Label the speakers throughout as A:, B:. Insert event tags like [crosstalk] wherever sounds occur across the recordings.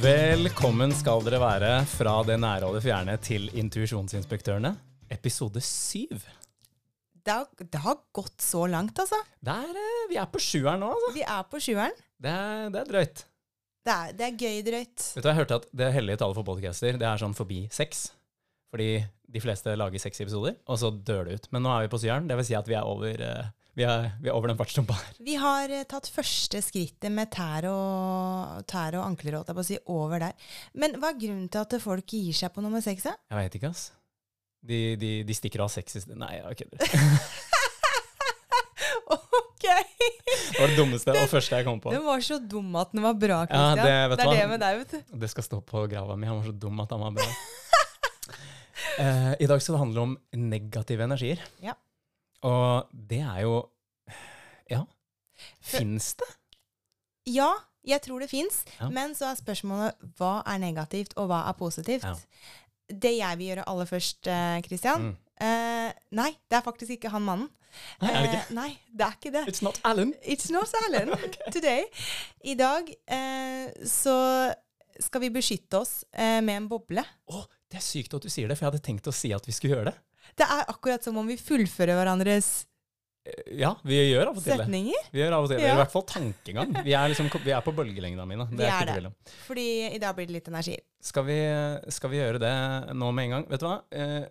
A: Velkommen skal dere være fra det nære og det fjerne til Intuisjonsinspektørene, episode syv.
B: Det har, det har gått så langt, altså.
A: Det er, eh, vi er på sjueren nå, altså.
B: Vi er på sjueren.
A: Det er, det er drøyt.
B: Det er, det er gøy drøyt.
A: Vet du, Jeg hørte at det hellige tallet for podcaster det er sånn forbi seks. Fordi de fleste lager seks episoder, og så dør det ut. Men nå er vi på syveren. Det vil si at vi er over, eh, vi er, vi er over den fartsdumpa her.
B: Vi har eh, tatt første skrittet med tær og, tær og ankler, holdt jeg på å si, over der. Men hva er grunnen til at folk gir seg på nummer seks?
A: Jeg veit ikke, ass. De, de, de stikker av sted. Nei, jeg kødder. [laughs]
B: ok!
A: Det var det dummeste og første jeg kom på.
B: Den var så dum at den var bra,
A: Ja, det- vet
B: det er
A: hva?
B: det med deg, vet du.
A: Det skal stå på grava mi. Han var så dum at han var bra. uh, [laughs] I dag skal det handle om negative energier.
B: Ja.
A: Og det er jo Ja. Fins det?
B: Ja, jeg tror det fins,
A: Ja.
B: men så er spørsmålet hva er negativt, og hva er positivt?
A: Ja.
B: Det jeg vil gjøre aller først, eh, Christian
A: Mm.
B: uh, Nei, det er faktisk ikke han mannen.
A: Nei, er det ikke?
B: Eh, nei, det er ikke det.
A: It's not Alan.
B: It's not Alan [laughs] today. I dag uh, så skal vi beskytte oss med en boble.
A: Å, det er sykt at du sier det, for jeg hadde tenkt å si at vi skulle gjøre det.
B: Det er akkurat som om vi fullfører hverandres
A: Eh, Ja, vi gjør av og til det.
B: setninger.
A: Vi gjør av og til det.
B: Ja.
A: I hvert fall tankegang. Vi er, liksom, vi er på bølgelengda mine. Det
B: Vi
A: er
B: er det. Fordi i dag blir det litt energi.
A: Skal vi, skal vi gjøre det nå med en gang? Vet du hva? Eh,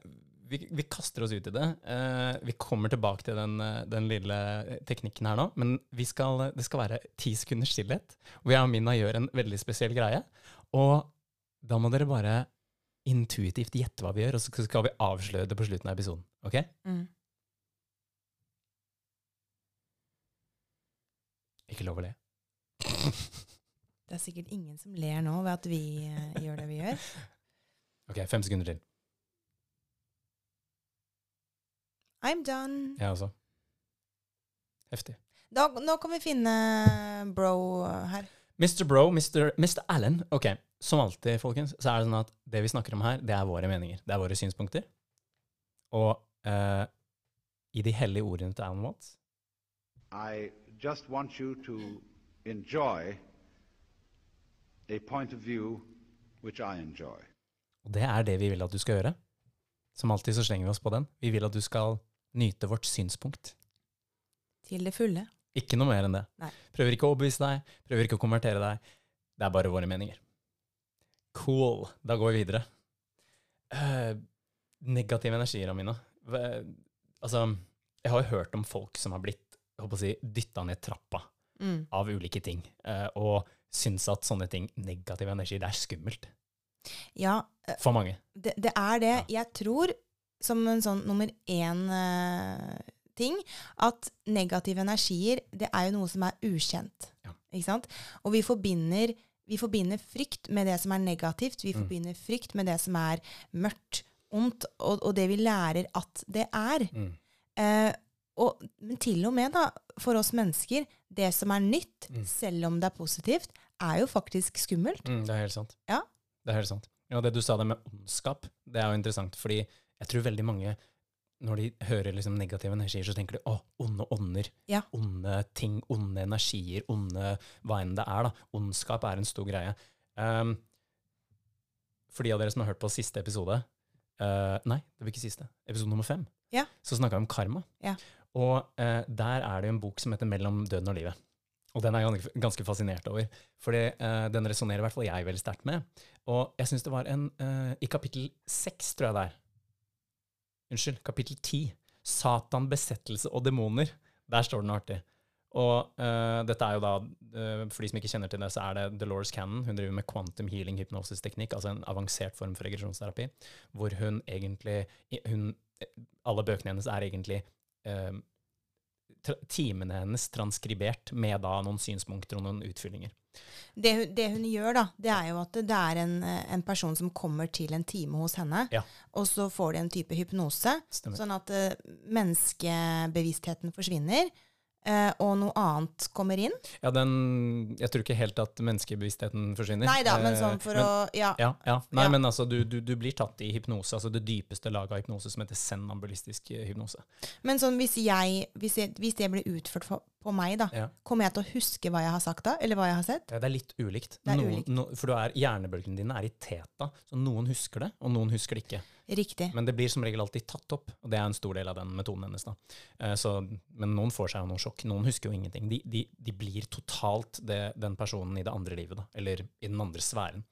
A: vi, vi kaster oss ut i det. Eh, vi kommer tilbake til den, eh, den lille teknikken her nå. Men vi skal, det skal være ti sekunders stillhet, hvor jeg og Minna gjør en veldig spesiell greie. Og da må dere bare intuitivt gjette hva vi gjør, og så skal vi avsløre det på slutten av episoden. Ok?
B: Mm.
A: Ikke lov å le. [laughs]
B: Det er sikkert ingen som ler nå ved at vi eh, gjør det vi gjør. [laughs]
A: Ok, fem sekunder til.
B: I'm done.
A: Jeg også. Heftig.
B: Da, nå kan vi finne bro her.
A: Mr. Bro, Mr. Mr. Allen. Ok, som alltid, folkens, så er det sånn at det vi snakker om her, det er våre meninger. Det er våre synspunkter. Og uh, i de hellige ordene til Alan Watts
C: I just want you to enjoy a point of view which I enjoy.
A: Og det er det vi vil at du skal gjøre. Som alltid så slenger vi oss på den. Vi vil at du skal nyte vårt synspunkt.
B: Til det fulle.
A: Ikke noe mer enn det.
B: Nei.
A: Prøver ikke å overbevise deg, prøver ikke å konvertere deg. Det er bare våre meninger. Cool. Da går vi videre. Uh, negative energier, Amina. Altså, jeg har jo hørt om folk som har blitt håper si, dytta ned trappa
B: Mm.
A: av ulike ting, uh, og syns at sånne ting, negativ energi, det er skummelt.
B: Ja, Uh,
A: For mange.
B: det, det er det. Jeg tror, som en sånn nummer én-ting, at negative energier, det er jo noe som er ukjent.
A: Ja.
B: Ikke sant? Og vi forbinder, vi forbinder frykt med det som er negativt. Vi
A: Mm.
B: forbinder frykt med det som er mørkt, ondt, og, og det vi lærer at det er.
A: Mm.
B: Eh, og, men til og med da, for oss mennesker, det som er nytt,
A: Mm.
B: selv om det er positivt, er jo faktisk skummelt.
A: Mm, det er helt sant.
B: Ja.
A: Det er helt sant. Ja, det du sa det med ondskap, det er jo interessant, fordi jeg tror veldig mange, når de hører liksom negative energier, så tenker de å, onde ånder,
B: Ja.
A: onde ting, onde energier, onde hva enn det er. da. Ondskap er en stor greie. Um, for de av dere som har hørt på siste episode, uh, nei, det var ikke siste, episode nummer fem,
B: Ja.
A: så snakka vi om karma.
B: Ja.
A: Og uh, der er det jo en bok som heter Mellom døden og livet. Og den er jeg ganske, fascinert over. For den resonnerer i hvert fall jeg veldig sterkt med. Og jeg syns det var en eh, I kapittel seks, tror jeg det er. Unnskyld, kapittel ti. Satan, besettelse og demoner. Der står det noe artig. Og uh, dette er jo da, uh, for de som ikke kjenner til det, så er det Dolores Cannon. Hun driver med quantum healing hypnosis-teknikk, altså en avansert form for regresjonsterapi, hvor hun egentlig hun, Alle bøkene hennes er egentlig uh, timene hennes transkribert med da noen synspunkter og noen utfyllinger.
B: Det, hun- det hun gjør, da, det er jo at det er en, eh, en person som kommer til en time hos henne,
A: Ja.
B: og så får de en type hypnose,
A: Stemmer.
B: sånn at uh, menneskebevisstheten forsvinner, Uh, og noe annet kommer inn.
A: Ja, den Jeg tror ikke helt at menneskebevisstheten forsvinner.
B: Nei da, men sånn for
A: men-
B: å Ja.
A: Ja, ja. Nei,
B: Ja.
A: men altså, du, du, du blir tatt i hypnose, altså det dypeste laget av hypnose som heter senambulistisk hypnose.
B: Men sånn hvis jeg Hvis, jeg, hvis det blir utført for, på meg, da,
A: Ja.
B: kommer jeg til å huske hva jeg har sagt da, eller hva jeg har sett?
A: Ja, Det er litt ulikt.
B: Det er
A: Noen,
B: ulikt.
A: No, for du er, hjernebølgene dine er i teta, så noen husker det, og noen husker det ikke.
B: Riktig.
A: Men det blir som regel alltid tatt opp, og det er en stor del av den metoden hennes. da. Eh, Så, men noen får seg jo noe sjokk. Noen husker jo ingenting. De, de, de blir totalt det, den personen i det andre livet, da, eller i den andre sfæren.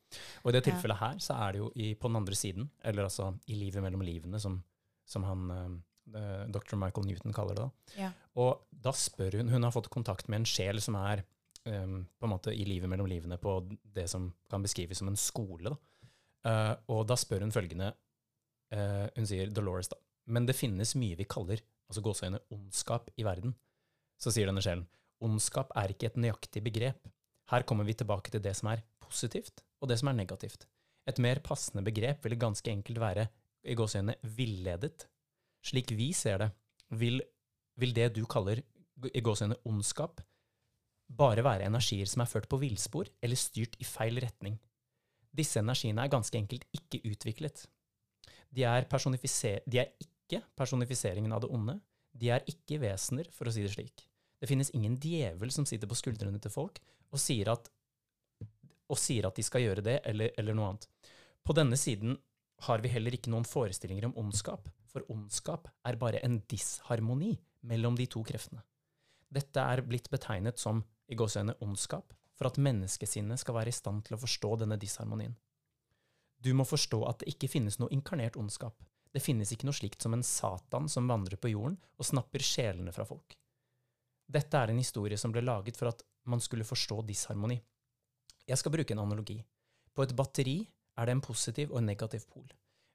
A: Og i det
B: Ja.
A: tilfellet her, så er det jo i, på den andre siden, eller altså i livet mellom livene, som, som han eh, dr. Michael Newton kaller det. da.
B: Ja.
A: Og da spør hun Hun har fått kontakt med en sjel som er um, på en måte i livet mellom livene på det som kan beskrives som en skole. Da. Uh, og da spør hun følgende uh, Hun sier Dolores, da. Men det finnes mye vi kaller altså gåseøyne, ondskap i verden. Så sier denne sjelen ondskap er ikke et nøyaktig begrep. Her kommer vi tilbake til det som er positivt, og det som er negativt. Et mer passende begrep ville ganske enkelt være i gåseøyne villedet. Slik vi ser det, vil, vil det du kaller i gåsehudene ondskap, bare være energier som er ført på villspor eller styrt i feil retning. Disse energiene er ganske enkelt ikke utviklet. De er, de er ikke personifiseringen av det onde. De er ikke vesener, for å si det slik. Det finnes ingen djevel som sitter på skuldrene til folk og sier at, og sier at de skal gjøre det, eller, eller noe annet. På denne siden har vi heller ikke noen forestillinger om ondskap, for ondskap er bare en disharmoni mellom de to kreftene. Dette er blitt betegnet som i gåseøyne ondskap, for at menneskesinnet skal være i stand til å forstå denne disharmonien. Du må forstå at det ikke finnes noe inkarnert ondskap. Det finnes ikke noe slikt som en satan som vandrer på jorden og snapper sjelene fra folk. Dette er en historie som ble laget for at man skulle forstå disharmoni. Jeg skal bruke en analogi. På et batteri er det en positiv og en negativ pol.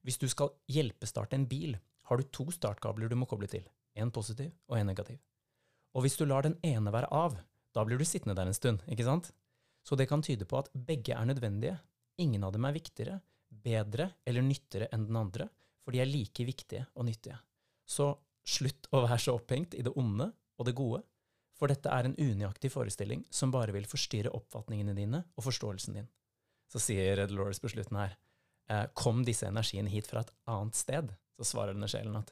A: Hvis du skal hjelpestarte en bil, har du to startkabler du må koble til. En positiv og en negativ. Og hvis du lar den ene være av, da blir du sittende der en stund, ikke sant? Så det kan tyde på at begge er nødvendige. Ingen av dem er viktigere, bedre eller nyttigere enn den andre, for de er like viktige og nyttige. Så slutt å være så opphengt i det onde og det gode, for dette er en unøyaktig forestilling som bare vil forstyrre oppfatningene dine og forståelsen din. Så sier Dolores på slutten her, kom disse energiene hit fra et annet sted? Så svarer denne sjelen at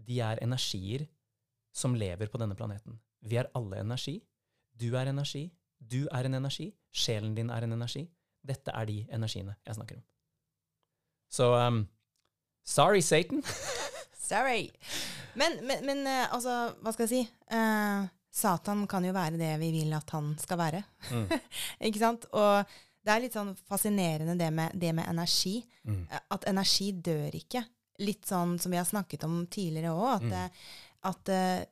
A: de er energier som lever på denne planeten. Vi er alle energi. Du er energi. Du er en energi. Sjelen din er en energi. Dette er de energiene jeg snakker om. Så um, sorry, Satan. [laughs]
B: Sorry. Men, men, men eh, altså, hva skal jeg si? Uh, Satan kan jo være det vi vil at han skal være.
A: Mm. [laughs]
B: ikke sant? Og det er litt sånn fascinerende det med, det med energi.
A: Mm.
B: Eh, At energi dør ikke. Litt sånn som vi har snakket om tidligere òg, at,
A: Mm.
B: eh, at eh,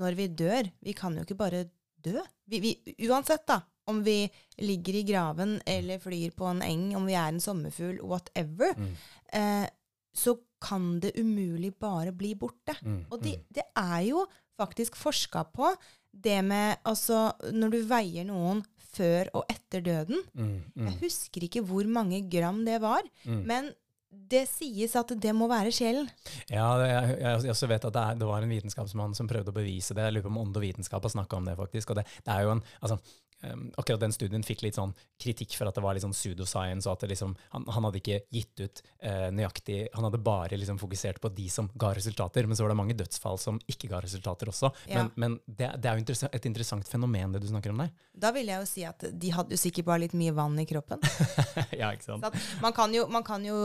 B: når vi dør Vi kan jo ikke bare dø. Vi, vi, uansett, da. Om vi ligger i graven eller flyr på en eng, om vi er en sommerfugl, whatever,
A: Mm.
B: eh, så kan det umulig bare bli borte.
A: Mm.
B: Og det, det er jo faktisk forska på det med altså Når du veier noen før og etter døden
A: Mm. Mm.
B: Jeg husker ikke hvor mange gram det var,
A: Mm.
B: men det sies at det må være sjelen.
A: Ja, jeg, jeg, jeg vet at det, er, det var en vitenskapsmann som prøvde å bevise det. Jeg lurer på om Ånd og vitenskap har snakka om det, faktisk. Og det, det er jo en, altså, um, akkurat den studien fikk litt sånn kritikk for at det var litt sånn pseudoscience, og at det liksom, han, han hadde ikke gitt ut uh, nøyaktig Han hadde bare liksom fokusert på de som ga resultater, men så var det mange dødsfall som ikke ga resultater også.
B: Ja.
A: Men, men det, det er jo interessa- et interessant fenomen, det du snakker om der.
B: Da vil jeg jo si at de hadde jo sikkert bare litt mye vann i kroppen. [laughs]
A: ja, ikke sant?
B: Man, kan jo, man kan jo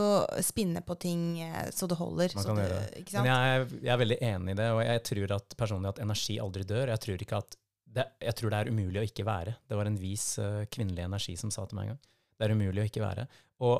B: spinne på ting eh, så det holder.
A: Man
B: så
A: kan
B: det,
A: gjøre det. Men jeg, jeg er veldig enig i det, og jeg tror at personlig at energi aldri dør. Jeg tror, ikke at det, jeg tror det er umulig å ikke være. Det var en vis uh, kvinnelig energi som sa til meg en gang. Det er umulig å ikke være. Og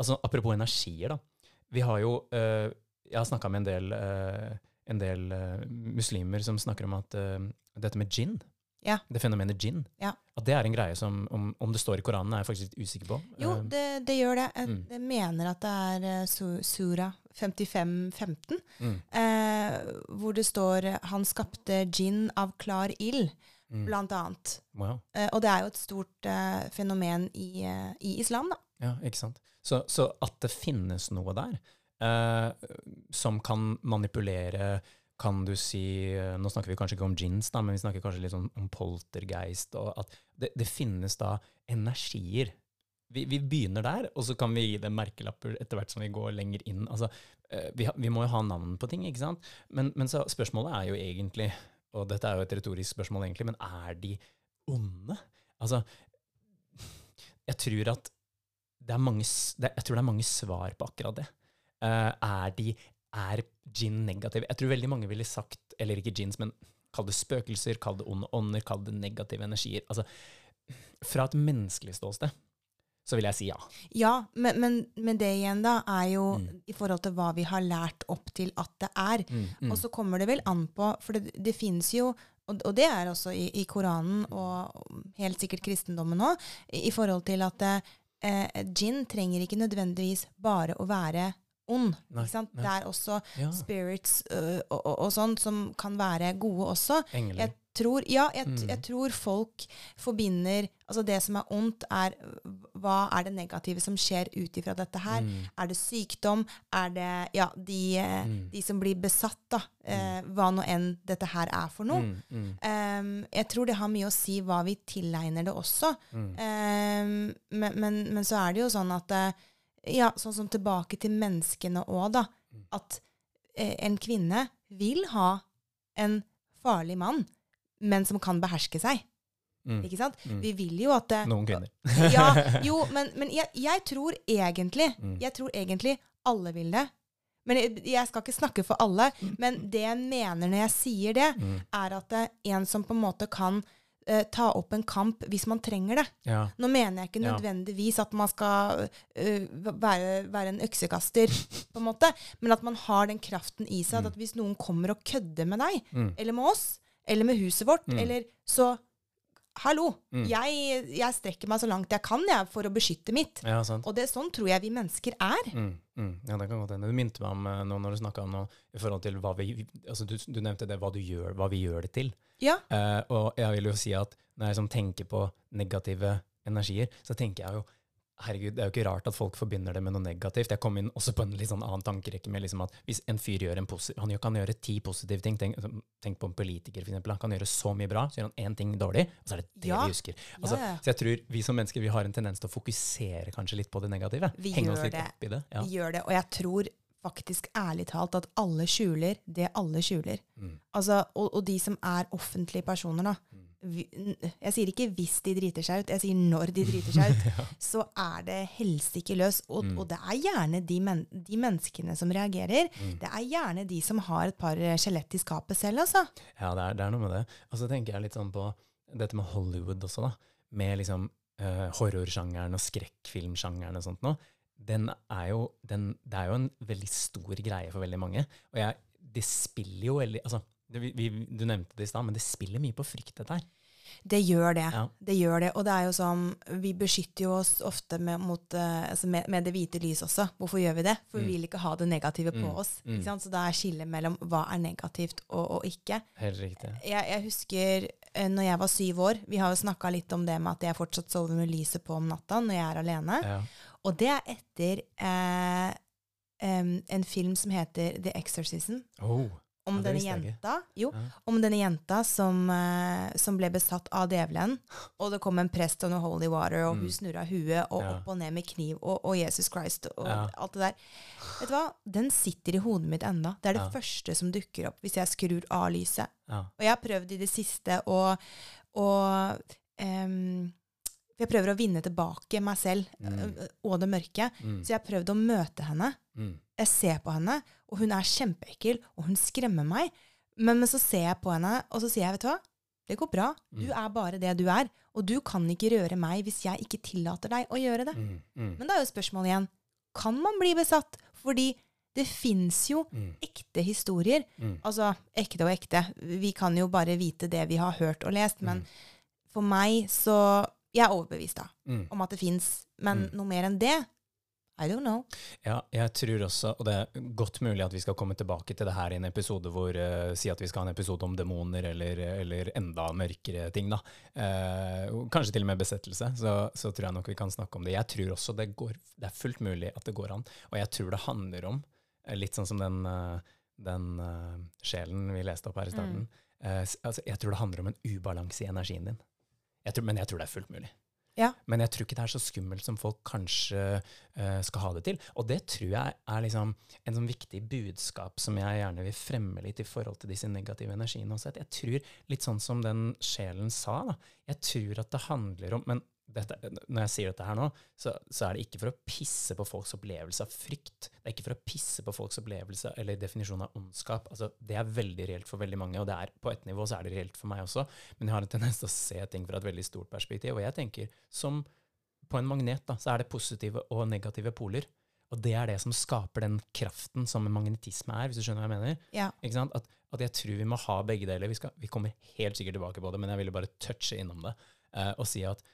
A: altså, apropos energier, da. Vi har jo uh, Jeg har snakka med en del, eh, en del muslimer som snakker om at dette med gin,
B: Ja.
A: det fenomenet gin,
B: Ja.
A: at det er en greie som om, om det står i Koranen, er jeg faktisk litt usikker på.
B: Jo,
A: Eh,
B: det, det gjør det. Jeg,
A: Mm.
B: mener at det er eh, Sura 55-15,
A: mm,
B: eh, hvor det står eh, 'Han skapte gin av klar ild',
A: mm.
B: blant annet.
A: Wow.
B: Eh, og det er jo et stort eh, fenomen i, i islam, da.
A: Ja, ikke sant. Så, så at det finnes noe der eh, som kan manipulere kan du si eh, Nå snakker vi kanskje ikke om gins, da, men vi snakker kanskje litt om, om poltergeist. og at Det, det finnes da energier. Vi, vi begynner der, og så kan vi gi det merkelapper etter hvert som vi går lenger inn. Altså, eh, vi, vi må jo ha navn på ting, ikke sant? Men, men spørsmålet er jo egentlig og dette er jo et retorisk spørsmål egentlig, men er de onde? Altså, jeg tror at det er mange, jeg tror det er mange svar på akkurat det. Uh, er de er gin negativ? Jeg tror veldig mange ville sagt, eller ikke gins, men kall det spøkelser, kall det onde ånder, kall det negative energier. Altså, fra et menneskelig ståsted så vil jeg si ja.
B: Ja, men, men, men det igjen da er jo
A: Mm.
B: i forhold til hva vi har lært opp til at det er.
A: Mm,
B: Og så kommer det vel an på, for det, det finnes jo, og, og det er også i, i Koranen og helt sikkert kristendommen òg, i, i forhold til at eh, gin trenger ikke nødvendigvis bare å være ond.
A: Nei.
B: Det er også
A: ja.
B: spirits uh, og, og, og sånn som kan være gode også.
A: Engler.
B: Jeg tror, ja, jeg,
A: Mm.
B: jeg tror folk forbinder Altså det som er ondt, er hva er det negative som skjer ut ifra dette her?
A: Mm,
B: Er det sykdom? Er det ja, de, eh,
A: Mm.
B: de som blir besatt, da? Eh, hva nå enn dette her er for noe.
A: mm, mm,
B: Em, jeg tror det har mye å si hva vi tilegner det også.
A: mm.
B: Em, men, men, men så er det jo sånn at eh, Ja, sånn som tilbake til menneskene òg, da.
A: Mm.
B: At eh, en kvinne vil ha en farlig mann, men som kan beherske seg.
A: Mm.
B: Ikke sant?
A: Mm.
B: Vi vil jo at det,
A: Noen kvinner. [laughs]
B: ja, [laughs] jo, men, men jeg, jeg tror egentlig
A: Mm.
B: Jeg tror egentlig alle vil det. Men jeg, jeg skal ikke snakke for alle. Men det jeg mener når jeg sier det,
A: Mm.
B: er at det er en som på en måte kan eh, ta opp en kamp hvis man trenger det.
A: Ja.
B: Nå mener jeg ikke nødvendigvis at man skal øh, være, være en øksekaster, på en måte, men at man har den kraften i seg.
A: Mm.
B: At hvis noen kommer og kødder med deg,
A: Mm.
B: eller med oss, eller med huset vårt,
A: Mm.
B: eller så Hallo!
A: Mm.
B: Jeg, jeg strekker meg så langt jeg kan jeg, for å beskytte mitt.
A: ja, sant.
B: Og det, er sånn tror jeg vi mennesker er.
A: Mm, mm. Ja, det kan godt hende. Du minte meg om noe når du snakka om noe i forhold til hva vi altså du, du nevnte det, hva, du gjør, hva vi gjør det til.
B: Ja.
A: Eh, og jeg vil jo si at når jeg liksom tenker på negative energier, så tenker jeg jo Herregud, det er jo ikke rart at folk forbinder det med noe negativt. Jeg kom inn også på en litt sånn annen tankerekke med liksom at hvis en fyr gjør en han kan gjøre ti positive ting, tenk, tenk på en politiker for eksempel, han kan gjøre så mye bra, så gjør han én ting dårlig, og så er det det
B: Ja.
A: vi husker. Altså,
B: ja, ja.
A: Så jeg tror vi som mennesker vi har en tendens til å fokusere kanskje litt på det negative.
B: Vi
A: Henge oss litt
B: det.
A: opp i det. Ja.
B: Vi gjør det. Og jeg tror faktisk ærlig talt at alle skjuler det alle skjuler.
A: Mm.
B: Altså, og, og de som er offentlige personer, da.
A: Mm.
B: Vi, jeg sier ikke hvis de driter seg ut, jeg sier når de driter seg ut. [laughs]
A: Ja.
B: Så er det helsike løs. Og,
A: Mm.
B: og det er gjerne de, men, de menneskene som reagerer.
A: Mm.
B: Det er gjerne de som har et par eh, skjelett i skapet selv, altså.
A: Ja, det er, det er noe med det. Og så tenker jeg litt sånn på dette med Hollywood også, da. Med liksom uh, horrorsjangeren og skrekkfilmsjangeren og sånt noe. Den er jo, den, det er jo en veldig stor greie for veldig mange. Og jeg, det spiller jo veldig altså, det, vi, Du nevnte det i stad, men det spiller mye på frykt, dette her.
B: Det gjør det.
A: Ja.
B: Det gjør det. Og det er jo sånn, vi beskytter jo oss ofte med, mot, eh, altså med, med det hvite lys også. Hvorfor gjør vi det? For
A: Mm.
B: vi vil ikke ha det negative på
A: Mm.
B: oss.
A: Mm.
B: Så da er skillet mellom hva er negativt og, og ikke.
A: Helt riktig.
B: Jeg, jeg husker eh, når jeg var syv år, vi har jo snakka litt om det med at jeg fortsatt sover med lyset på om natta når jeg er alene.
A: Ja.
B: Og det er etter eh, en film som heter The Exorcism.
A: Oh,
B: Om
A: Ja,
B: denne jenta Jo,
A: Ja.
B: om denne jenta som, eh, som ble besatt av djevelen. Og det kom en prest og noe holy water, og
A: Mm.
B: hun snurra huet og
A: Ja.
B: opp og ned med kniv og, og Jesus Christ og alt det der. Vet du hva? Den sitter i hodet mitt enda. Det er det første som dukker opp hvis jeg skrur av lyset.
A: ja.
B: Og jeg har prøvd i det siste å, em, For jeg prøver å vinne tilbake meg selv
A: Mm.
B: og det mørke.
A: Mm.
B: Så jeg har prøvd å møte henne.
A: Mm.
B: Jeg ser på henne, og hun er kjempeekkel, og hun skremmer meg. Men, men så ser jeg på henne, og så sier jeg, vet du hva? Det går bra. Du
A: Mm.
B: er bare det du er. Og du kan ikke røre meg hvis jeg ikke tillater deg å gjøre det.
A: Mm. Mm.
B: Men da er jo spørsmålet igjen, kan man bli besatt? Fordi det fins jo ekte historier. Altså ekte og ekte. Vi kan jo bare vite det vi har hørt og lest. Men for meg så Jeg er overbevist da,
A: Mm.
B: om at det fins. Men
A: Mm.
B: noe mer enn det I don't know.
A: Ja, jeg tror også, og det er godt mulig at vi skal komme tilbake til det her i en episode hvor uh, Si at vi skal ha en episode om demoner eller, eller enda mørkere ting, da. Uh, kanskje til og med besettelse. Så, så tror jeg nok vi kan snakke om det. Jeg tror også det, går, det er fullt mulig at det går an. Og jeg tror det handler om, eh, litt sånn som den, uh, den sjelen vi leste opp her i starten, mm. altså, jeg tror det handler om en ubalanse i energien din. Jeg tror, men jeg tror det er fullt mulig.
B: Ja.
A: Men jeg tror ikke det er så skummelt som folk kanskje uh, skal ha det til. Og det tror jeg er liksom en sånn viktig budskap som jeg gjerne vil fremme litt i forhold til disse negative energiene også. Jeg tror, litt sånn som den sjelen sa, da, jeg tror at det handler om Men dette, når jeg sier dette her nå, så, så er det ikke for å pisse på folks opplevelse av frykt. Det er ikke for å pisse på folks opplevelse eller definisjon av ondskap. Altså, det er veldig reelt for veldig mange, og det er, på et nivå så er det reelt for meg også. Men jeg har en tendens til å se ting fra et veldig stort perspektiv. Og jeg tenker, som på en magnet, da, så er det positive og negative poler. Og det er det som skaper den kraften som magnetisme er, hvis du skjønner hva jeg mener.
B: Ja.
A: At, at jeg tror vi må ha begge deler. Vi, skal, vi kommer helt sikkert tilbake på det, men jeg ville bare touche innom det uh, og si at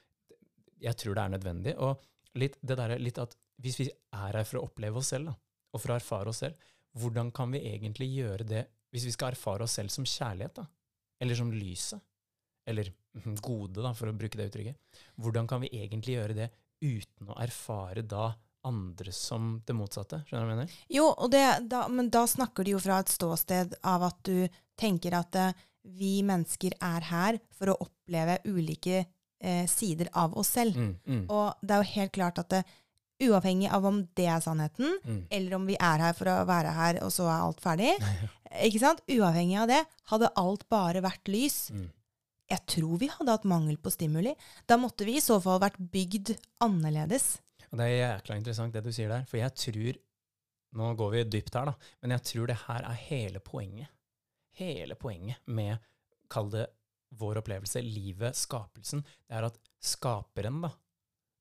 A: jeg tror det er nødvendig. Og litt, det der, er litt at hvis vi er her for å oppleve oss selv, da, og for å erfare oss selv, hvordan kan vi egentlig gjøre det hvis vi skal erfare oss selv som kjærlighet, da? Eller som lyset? Eller mhm, gode, da, for å bruke det uttrykket. Hvordan kan vi egentlig gjøre det uten å erfare da andre som det motsatte? Skjønner du hva jeg mener?
B: Jo, det, da, men da snakker du jo fra et ståsted av at du tenker at eh, vi mennesker er her for å oppleve ulike eh, sider av oss selv.
A: Mm, mm,
B: Og det er jo helt klart at det, uavhengig av om det er sannheten,
A: mm.
B: eller om vi er her for å være her, og så er alt ferdig, [laughs] ikke sant? Uavhengig av det, hadde alt bare vært lys,
A: Mm.
B: jeg tror vi hadde hatt mangel på stimuli. Da måtte vi i så fall vært bygd annerledes.
A: Og det er jækla interessant det du sier der, for jeg tror Nå går vi dypt her, da, men jeg tror det her er hele poenget. Hele poenget med, kall det vår opplevelse, livet, skapelsen, det er at skaperen, da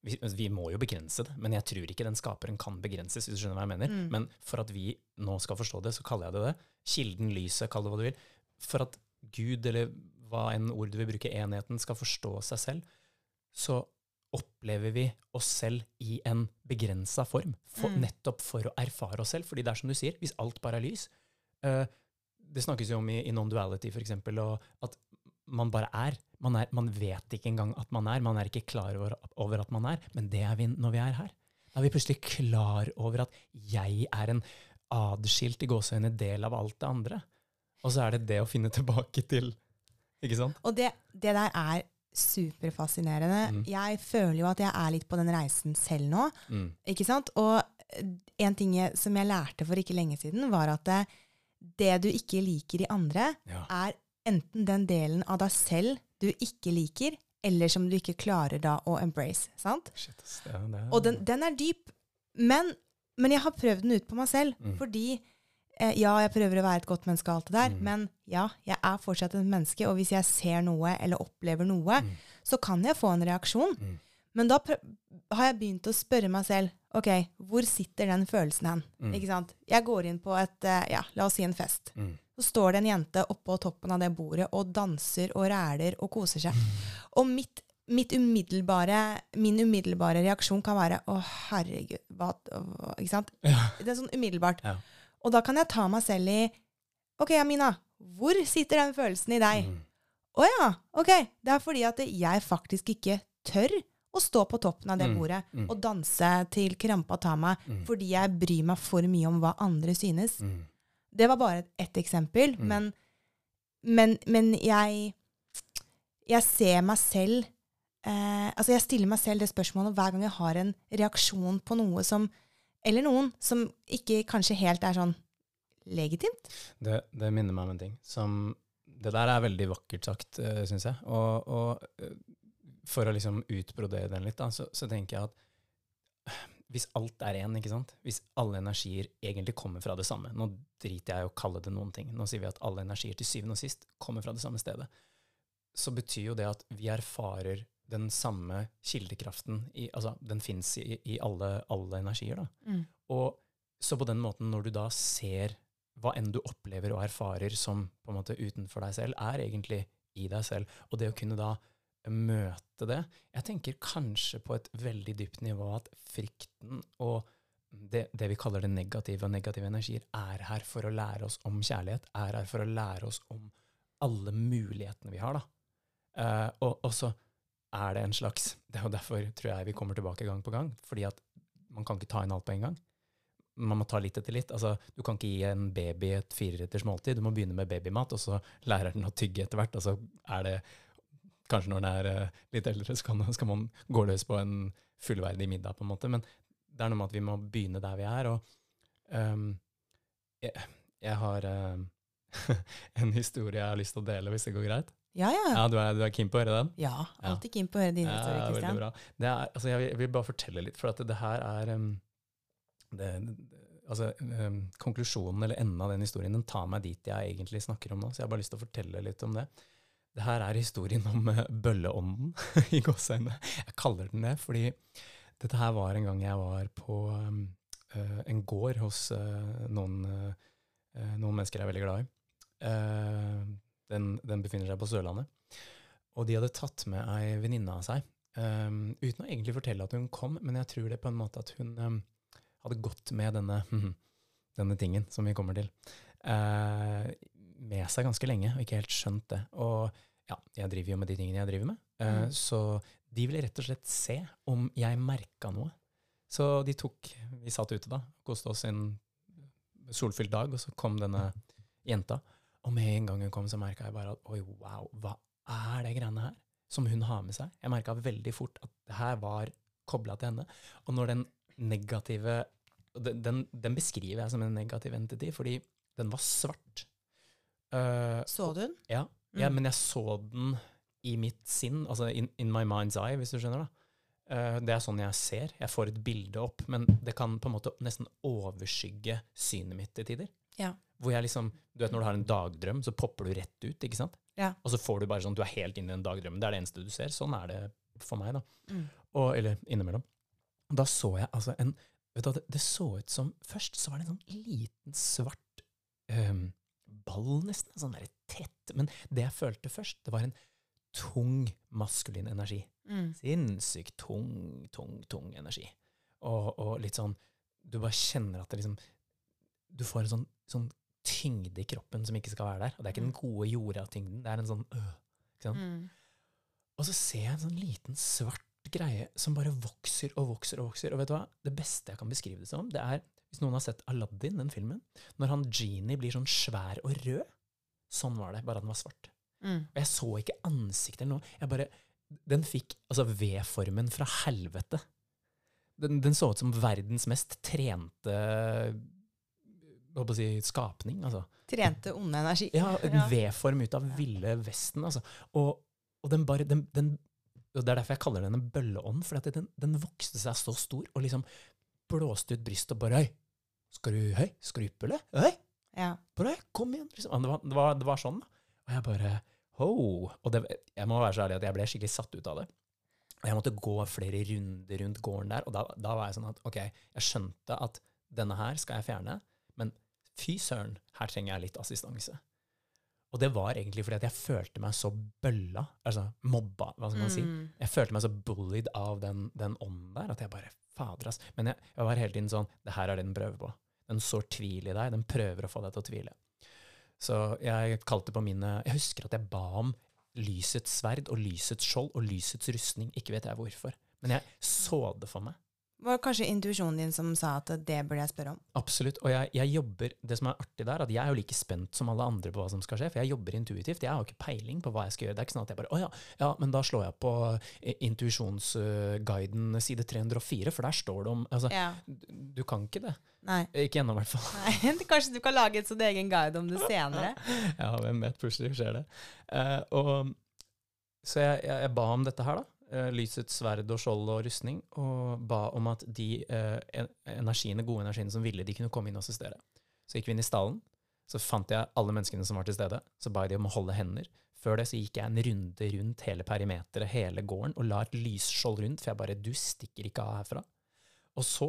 A: vi, vi må jo begrense det, men jeg tror ikke den skaperen kan begrenses, hvis du skjønner hva jeg mener.
B: Mm.
A: Men for at vi nå skal forstå det, så kaller jeg det det. Kilden, lyset, kall det hva du vil. For at Gud, eller hva enn ord du vil bruke, enheten, skal forstå seg selv, så opplever vi oss selv i en begrensa form, for,
B: Mm.
A: nettopp for å erfare oss selv. Fordi det er som du sier, hvis alt bare er lys uh, Det snakkes jo om i, i non-duality, og at man bare er. Man, er. man vet ikke engang at man er. Man er ikke klar over, over at man er, men det er vi når vi er her. Da er vi plutselig klar over at jeg er en adskilt i gåseøyne del av alt det andre. Og så er det det å finne tilbake til Ikke sant?
B: Og det, det der er superfascinerende.
A: Mm.
B: Jeg føler jo at jeg er litt på den reisen selv nå.
A: Mm.
B: Ikke sant? Og en ting jeg, som jeg lærte for ikke lenge siden, var at det, det du ikke liker i andre,
A: Ja.
B: er enten den delen av deg selv du ikke liker, eller som du ikke klarer da å embrace. Sant?
A: Shit, ja, er-
B: Og den, den er dyp. Men, men jeg har prøvd den ut på meg selv.
A: Mm.
B: Fordi eh, ja, jeg prøver å være et godt menneske, og alt det der,
A: Mm.
B: men ja, jeg er fortsatt et menneske. Og hvis jeg ser noe eller opplever noe,
A: Mm.
B: så kan jeg få en reaksjon.
A: Mm.
B: Men da har jeg begynt å spørre meg selv ok, hvor sitter den følelsen hen?
A: Mm.
B: Ikke sant? Jeg går inn på et, eh, ja, la oss si en fest.
A: Mm.
B: Så står det en jente oppå toppen av det bordet og danser og ræler og koser seg. Og mitt, mitt umiddelbare, min umiddelbare reaksjon kan være å herregud, hva, Ikke sant?
A: Ja.
B: Det er sånn umiddelbart.
A: Ja.
B: Og da kan jeg ta meg selv i Ok, Amina, hvor sitter den følelsen i deg?
A: Mm.
B: Å ja, ok. Det er fordi at jeg faktisk ikke tør å stå på toppen av det
A: Mm,
B: bordet
A: mm.
B: og danse til krampa tar meg,
A: Mm.
B: fordi jeg bryr meg for mye om hva andre synes. Det var bare ett eksempel,
A: Mm.
B: men, men, men jeg Jeg ser meg selv eh, Altså, jeg stiller meg selv det spørsmålet hver gang jeg har en reaksjon på noe som Eller noen som ikke kanskje helt er sånn legitimt.
A: Det, det minner meg om en ting som Det der er veldig vakkert sagt, uh, syns jeg. Og, og eh, for å liksom utbrodere den litt, da, så, så tenker jeg at hvis alt er én, ikke sant? Hvis alle energier egentlig kommer fra det samme Nå driter jeg i å kalle det noen ting. Nå sier vi at alle energier til syvende og sist kommer fra det samme stedet. Så betyr jo det at vi erfarer den samme kildekraften i, Altså, den fins i, i alle, alle energier, da. Og så på den måten, når du da ser hva enn du opplever og erfarer som på en måte utenfor deg selv, er egentlig i deg selv. Og det å kunne da møte det Jeg tenker kanskje på et veldig dypt nivå at frykten og det, det vi kaller det negative og negative energier, er her for å lære oss om kjærlighet, er her for å lære oss om alle mulighetene vi har, da. Uh, og, og så er det en slags Det er jo derfor tror jeg vi kommer tilbake gang på gang, fordi at man kan ikke ta inn alt på en gang man må ta litt etter litt. Altså, du kan ikke gi en baby et fireretters måltid. Du må begynne med babymat, og så lærer den å tygge etter hvert. Og så er det kanskje når en er eh, litt eldre, så kan, skal man gå løs på en fullverdig middag, på en måte. Men det er noe med at vi må begynne der vi er. Og um, jeg, jeg har eh, [laughs] en historie jeg har lyst til å dele, hvis det går greit.
B: Ja, ja.
A: Ja, Du er, du er keen på å høre den?
B: Ja, alltid keen på å høre dine
A: Ja,
B: historier, Kristian.
A: bra. Det er, altså, jeg, vil, jeg vil bare fortelle litt, for at det her er um, det, det, altså, um, Konklusjonen eller enden av den historien den tar meg dit jeg egentlig snakker om nå. Så jeg har bare lyst til å fortelle litt om det. Det her er historien om uh, bølleånden [laughs] i gåseøynene. Jeg kaller den det fordi dette her var en gang jeg var på uh, en gård hos uh, noen, uh, noen mennesker jeg er veldig glad i. Den, den befinner seg på Sørlandet. Og de hadde tatt med ei venninne av seg, um, uten å egentlig fortelle at hun kom, men jeg tror det på en måte at hun um, hadde gått med denne, [laughs] denne tingen som vi kommer til, eh, med seg ganske lenge, og ikke helt skjønt det. Og ja, jeg driver jo med de tingene jeg driver med, eh,
B: Mm.
A: så de ville rett og slett se om jeg merka noe. Så de tok Vi satt ute da, koste oss en solfylt dag, og så kom denne jenta. Og med en gang hun kom, så merka jeg bare at oi, wow, hva er det greiene her? Som hun har med seg. Jeg merka veldig fort at det her var kobla til henne. Og når den negative den, den, den beskriver jeg som en negativ entity, fordi den var svart. Uh,
B: Så du den?
A: ja,
B: Mm.
A: Ja, men jeg så den i mitt sinn, altså in, in my mind's eye, hvis du skjønner. da. Uh, det er sånn jeg ser. Jeg får et bilde opp, men det kan på en måte nesten overskygge synet mitt til tider.
B: Ja.
A: Hvor jeg liksom, du vet Når du har en dagdrøm, så popper du rett ut. ikke sant?
B: Ja.
A: Og så får du bare sånn, du er helt inne i den dagdrømmen. Det er det eneste du ser. Sånn er det for meg. da.
B: Mm.
A: Og, eller innimellom. Da så jeg altså en vet du, det, det så ut som Først så var det en sånn liten svart ehm, ball, nesten. Sånn der tett. Men det jeg følte først, det var en tung maskulin energi.
B: Mm.
A: Sinnssykt tung, tung, tung energi. Og, og litt sånn Du bare kjenner at det liksom Du får en sånn, sånn tyngde i kroppen som ikke skal være der. Og det er ikke den gode jorda-tyngden. Det er en sånn øh, ikke sant?
B: Mm.
A: Og så ser jeg en sånn liten svart greie som bare vokser og vokser og vokser. Og vet du hva? Det beste jeg kan beskrive det som, det er hvis noen har sett Aladdin, den filmen, når han genie blir sånn svær og rød. Sånn var det, bare han den var svart.
B: Mm.
A: Og jeg så ikke ansiktet eller noe. Jeg bare, den fikk altså V-formen fra helvete. Den, den så ut som verdens mest trente hva skal jeg si, skapning. altså.
B: Trente onde energi.
A: Ja, en. V-form ut av ville Vesten. altså. Og, og den bare, den, den, og Det er derfor jeg kaller den en bølleånd, for den, den vokste seg så stor og liksom blåste ut brystet og bare Høy, skal du høy, yppe, eller? Høy,
B: Ja.
A: bare høy, kom igjen. Liksom. Det, var, det, var, det var sånn, da. Og jeg bare ho. Og det, jeg må være så ærlig at jeg ble skikkelig satt ut av det. Og jeg måtte gå flere runder rundt gården der, og da, da var jeg sånn at ok, jeg skjønte at denne her skal jeg fjerne, men fy søren, her trenger jeg litt assistanse. Og det var egentlig fordi at jeg følte meg så bølla, altså mobba, hva skal man si.
B: Mm.
A: Jeg følte meg så bullied av den, den ånden der, at jeg bare Fader, ass. Men jeg, jeg var hele tiden sånn Det her er det den prøver på. Den sår tvil i deg. Den prøver å få deg til å tvile. Så jeg kalte på mine Jeg husker at jeg ba om lysets sverd og lysets skjold og lysets rustning. Ikke vet jeg hvorfor. Men jeg så det for meg.
B: Var det kanskje intuisjonen din som sa at det burde jeg spørre om?
A: Absolutt. Og jeg, jeg jobber Det som er artig der, at jeg er jo like spent som alle andre på hva som skal skje, for jeg jobber intuitivt. Jeg har jo ikke peiling på hva jeg skal gjøre. Det er ikke sånn at jeg bare Å ja, ja, men da slår jeg på eh, intuisjonsguiden side 304, for der står det om Altså,
B: Ja.
A: du, du kan ikke det.
B: Nei.
A: Ikke ennå, i hvert fall.
B: Nei. [laughs] Kanskje du kan lage et sånn egen guide om det senere? [laughs]
A: Ja, hvem vet, plutselig skjer det. Uh, og, så jeg, jeg, jeg ba om dette her, da. Eh, lysets sverd og skjold og rustning, og ba om at de eh, energiene, gode energiene som ville, de kunne komme inn og assistere. Så gikk vi inn i stallen, så fant jeg alle menneskene som var til stede, så ba jeg de om å holde hender. Før det så gikk jeg en runde rundt hele perimeteret, hele gården, og la et lysskjold rundt, for jeg bare, du stikker ikke av herfra. Og så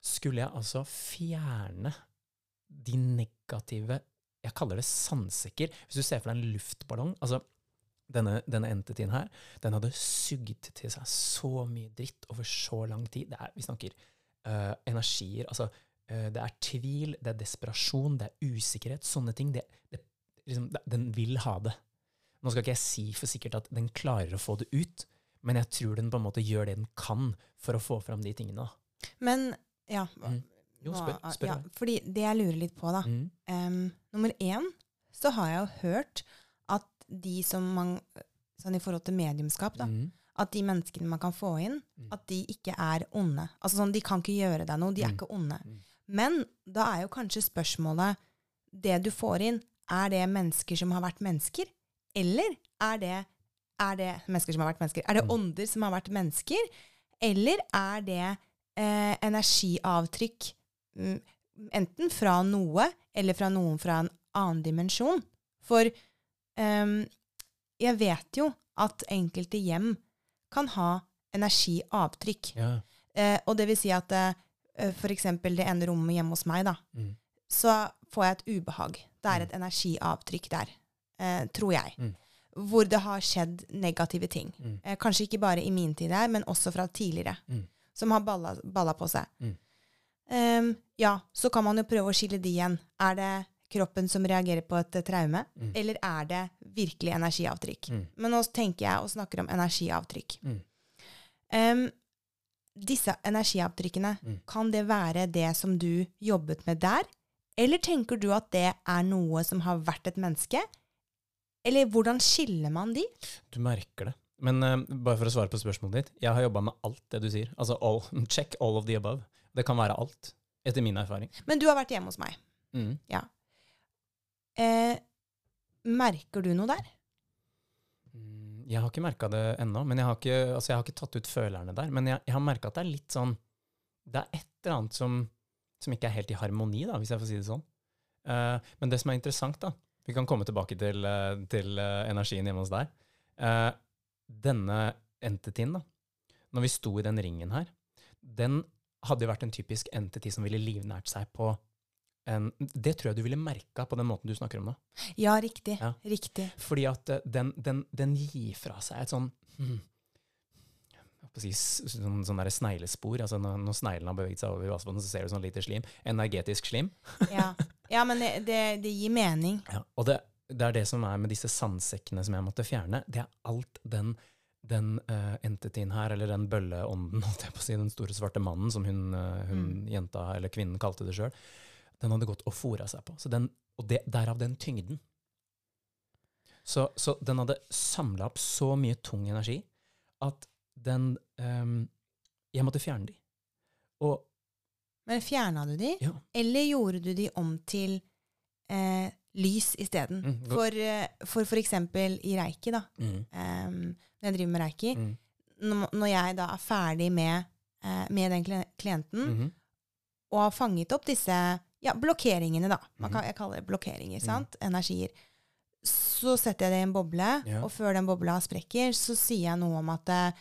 A: skulle jeg altså fjerne de negative jeg kaller det sandsekker. Hvis du ser for deg en luftballong altså denne, denne entityen her, den hadde sugd til seg så mye dritt over så lang tid. Det er, vi snakker uh, energier, altså uh, det er tvil, det er desperasjon, det er usikkerhet, sånne ting. Det, det, liksom, det, den vil ha det. Nå skal ikke jeg si for sikkert at den klarer å få det ut, men jeg tror den på en måte gjør det den kan for å få fram de tingene.
B: Men ja,
A: Mm. Jo, spør, spør
B: ja. Fordi det jeg lurer litt på, da
A: Mm.
B: um, Nummer én så har jeg jo hørt de som man sånn i forhold til mediumskap, da.
A: Mm.
B: At de menneskene man kan få inn,
A: Mm.
B: at de ikke er onde. Altså sånn, De kan ikke gjøre deg noe, de er
A: Mm.
B: ikke onde.
A: Mm.
B: Men da er jo kanskje spørsmålet Det du får inn, er det mennesker som har vært mennesker? Eller er det, er det mennesker som har vært mennesker? Er det ånder som har vært mennesker? Eller er det eh, energiavtrykk enten fra noe, eller fra noen fra en annen dimensjon? For jeg vet jo at enkelte hjem kan ha energiavtrykk.
A: Ja.
B: Eh, og det vil si at uh, for eksempel det ene rommet hjemme hos meg, da,
A: Mm.
B: så får jeg et ubehag. Det er et energiavtrykk der, eh, tror jeg.
A: Mm.
B: Hvor det har skjedd negative ting.
A: Mm.
B: Eh, kanskje ikke bare i min tid her, men også fra tidligere.
A: Mm.
B: Som har balla, balla på seg.
A: Mm.
B: Ehm, ja, så kan man jo prøve å skille de igjen. Er det kroppen som reagerer på et traume,
A: Mm.
B: eller er det virkelig energiavtrykk?
A: Mm.
B: Men nå tenker jeg og snakker om energiavtrykk.
A: Mm.
B: Um, disse energiavtrykkene,
A: Mm.
B: kan det være det som du jobbet med der? Eller tenker du at det er noe som har vært et menneske? Eller hvordan skiller man de?
A: Du merker det. Men uh, bare for å svare på spørsmålet ditt. Jeg har jobba med alt det du sier. Altså all, check all of the above. Det kan være alt, etter min erfaring.
B: Men du har vært hjemme hos meg.
A: Mm.
B: Eh, merker du noe der?
A: Mm, Jeg har ikke merka det ennå, men jeg har ikke, altså jeg har ikke tatt ut følerne der. Men jeg, jeg har merka at det er litt sånn Det er et eller annet som, som ikke er helt i harmoni, da, hvis jeg får si det sånn. Uh, men det som er interessant, da Vi kan komme tilbake til, eh, til uh, energien hjemme hos deg. Uh, denne entityen, da, når vi sto i den ringen her, den hadde jo vært en typisk entity som ville livnært seg på en Det tror jeg du ville merka på den måten du snakker om nå.
B: Ja, riktig.
A: Ja.
B: Riktig.
A: Fordi at eh, den, den, den gir fra seg et sånn si, sånn, sånn der sneglespor. altså Når, når sneglen har beveget seg over i vassbåten, så ser du sånn lite slim. Energetisk slim. [laughs]
B: Ja, ja men det, det, det gir mening.
A: Og det, det er det som er med disse sandsekkene som jeg måtte fjerne. Det er alt den, den uh, entityen her, eller den bølleånden, [laughs] holdt jeg på å si, den store svarte mannen, som hun, uh, hun
B: Mm.
A: jenta, eller kvinnen, kalte det sjøl, den hadde gått og fora seg på. Så den, og det, derav den tyngden. Så, så den hadde samla opp så mye tung energi at den um, Jeg måtte fjerne de. Og
B: Men fjerna du de?
A: ja.
B: Eller gjorde du de om til eh, lys isteden?
A: Mm,
B: For, eh, for for eksempel i reiki, da.
A: Mm,
B: Um, når jeg driver med reiki.
A: mm,
B: Når, jeg da er ferdig med, eh, med den klienten, klienten,
A: -hmm.
B: og har fanget opp disse ja, blokkeringene, da. Man
A: Mhm.
B: kan, jeg kaller det blokkeringer,
A: Mhm.
B: sant? Energier. Så setter jeg det i en boble,
A: Ja.
B: og før den bobla sprekker, så sier jeg noe om at, eh,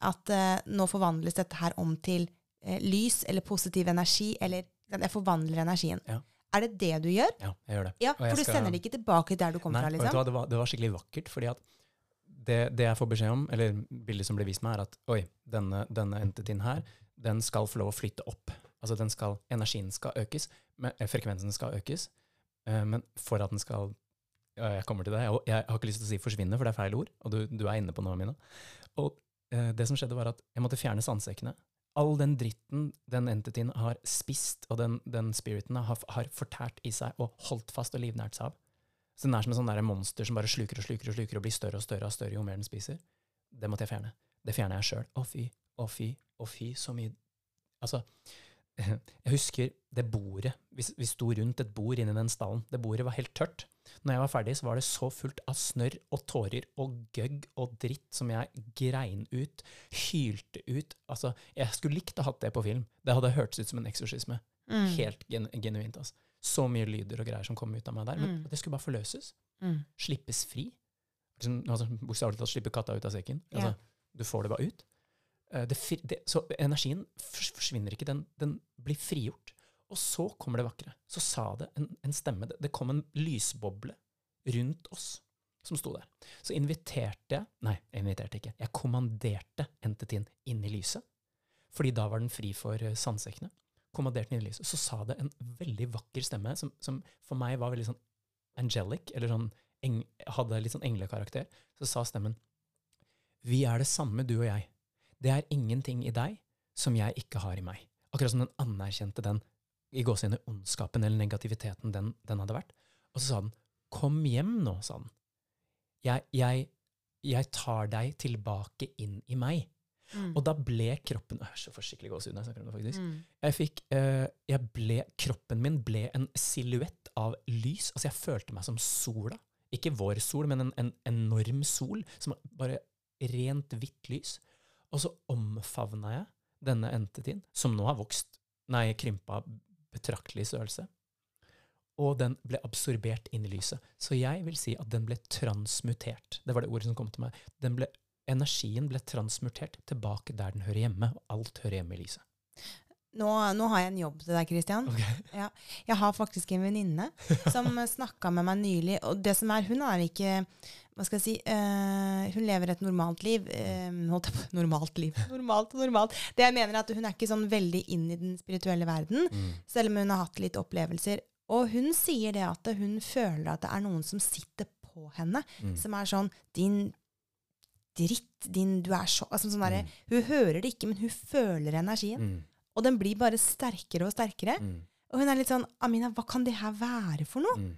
B: at eh, nå forvandles dette her om til eh, lys eller positiv energi, eller jeg forvandler energien.
A: Ja.
B: Er det det du gjør?
A: ja, jeg gjør det.
B: Ja, for du
A: skal-
B: sender det ikke tilbake der du kom
A: Nei,
B: fra, liksom?
A: det, var, det var skikkelig vakkert, fordi at det, det jeg får beskjed om, eller bildet som ble vist meg, er at oi, denne, denne entityen her, den skal få lov å flytte opp. Altså den skal, energien skal økes, men, eh, frekvensen skal økes, eh, men for at den skal ja, Jeg kommer til det. Jeg, jeg har ikke lyst til å si 'forsvinne', for det er feil ord, og du, du er inne på noe, Mina. Og eh, det som skjedde, var at jeg måtte fjerne sandsekkene. All den dritten den entityen har spist, og den, den spiriten har, har fortært i seg og holdt fast og livnært seg av. Så den er som en sånn monster som bare sluker og sluker og sluker og blir større og større og større jo mer den spiser. Det måtte jeg fjerne. Det fjerner jeg sjøl. Å fy, å fy, å fy, så mye Altså, jeg husker det bordet. Vi, vi sto rundt et bord inni den stallen. Det bordet var helt tørt. Når jeg var ferdig, så var det så fullt av snørr og tårer og gøgg og dritt som jeg grein ut, hylte ut. Altså, jeg skulle likt å hatt det på film. Det hadde hørtes ut som en eksorsisme.
B: Mm.
A: Helt gen genuint. Altså. Så mye lyder og greier som kom ut av meg der. Men
B: Mm.
A: det skulle bare forløses.
B: Mm.
A: Slippes fri. Altså, Bokstavelig talt slippe katta ut av sekken. Altså,
B: Ja.
A: Du får det bare ut. Eh, Det, det, så energien forsvinner ikke, den, den blir frigjort. Og så kommer det vakre. Så sa det en, en stemme. Det, det kom en lysboble rundt oss som sto der. Så inviterte jeg Nei, jeg inviterte ikke. Jeg kommanderte entityen inn i lyset. Fordi da var den fri for eh, sandsekkene. Kommanderte den inn i lyset. Så sa det en veldig vakker stemme, som, som for meg var veldig sånn angelic, eller sånn hadde litt sånn englekarakter. Så sa stemmen Vi er det samme, du og jeg. Det er ingenting i deg som jeg ikke har i meg. Akkurat som den anerkjente den i gåsehudet ondskapen eller negativiteten den, den hadde vært. Og så sa den, kom hjem nå, sa den. Jeg, jeg, jeg tar deg tilbake inn i meg.
B: Mm.
A: Og da ble kroppen Jeg er så forsiktig gåsehud når jeg snakker om det, faktisk.
B: Mm.
A: Jeg fikk, eh, jeg ble, kroppen min ble en silhuett av lys. Altså, jeg følte meg som sola. Ikke vår sol, men en, en enorm sol. Som bare rent hvitt lys. Og så omfavna jeg denne entetiden, som nå har vokst, nei, krympa betraktelig størrelse. Og den ble absorbert inn i lyset. Så jeg vil si at den ble transmutert. Det var det ordet som kom til meg. Den ble, energien ble transmutert tilbake der den hører hjemme. Og alt hører hjemme i lyset.
B: Nå, nå har jeg en jobb til deg, Christian. Ja, jeg har faktisk en venninne som [laughs] snakka med meg nylig. Og det som er, hun er ikke Hva skal jeg si uh, Hun lever et normalt liv. Uh, holdt på, normalt liv. [laughs] Normalt og normalt. Det jeg mener er at Hun er ikke sånn veldig inn i den spirituelle verden,
A: Mm.
B: selv om hun har hatt litt opplevelser. Og hun sier det at hun føler at det er noen som sitter på henne,
A: Mm.
B: som er sånn Din dritt, din Du er så altså, sånn der,
A: Mm.
B: Hun hører det ikke, men hun føler energien.
A: Mm.
B: Og den blir bare sterkere og sterkere.
A: Mm.
B: Og hun er litt sånn Amina, hva kan det her være for noe?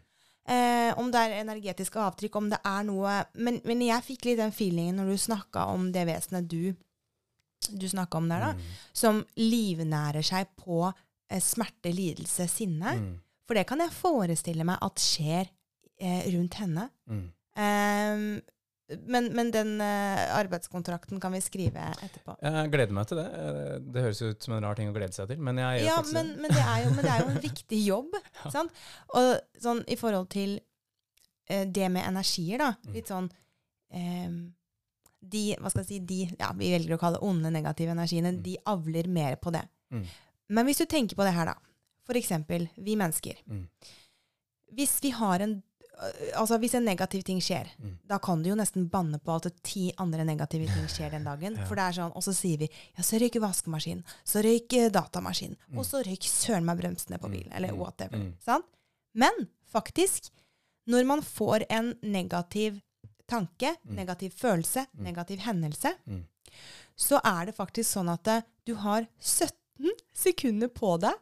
B: Eh, om det er energetiske avtrykk, om det er noe Men, men jeg fikk litt den feelingen når du snakka om det vesenet du, du snakka om der, da,
A: Mm.
B: som livnærer seg på eh, smerte, lidelse, sinne.
A: Mm.
B: For det kan jeg forestille meg at skjer eh, rundt henne.
A: Mm.
B: Eh, men, men den eh, arbeidskontrakten kan vi skrive etterpå.
A: Jeg gleder meg til det. Eh, Det høres ut som en rar ting å glede seg til, men jeg
B: Ja, men, men, det jo, men det er jo [laughs] en viktig jobb. sant? Og sånn i forhold til eh, det med energier, da.
A: Mm.
B: Litt sånn em, De hva skal jeg si, de, ja, vi velger å kalle onde negative energiene,
A: Mm.
B: de avler mer på det.
A: Mm.
B: Men hvis du tenker på det her, da. For eksempel vi mennesker.
A: Mm.
B: Hvis vi har en Altså hvis en negativ ting skjer,
A: Mm.
B: da kan du jo nesten banne på at ti andre negative ting skjer den dagen.
A: Ja.
B: For det er sånn, Og så sier vi ja, så røyk vaskemaskinen, så røyk eh, datamaskinen,
A: Mm.
B: og så røyk søren meg bremsene på bilen, eller
A: Mm.
B: whatever.
A: Mm.
B: Sant? Men faktisk, når man får en negativ tanke,
A: Mm.
B: negativ følelse,
A: Mm.
B: negativ hendelse,
A: Mm.
B: så er det faktisk sånn at eh, du har 17 sekunder på deg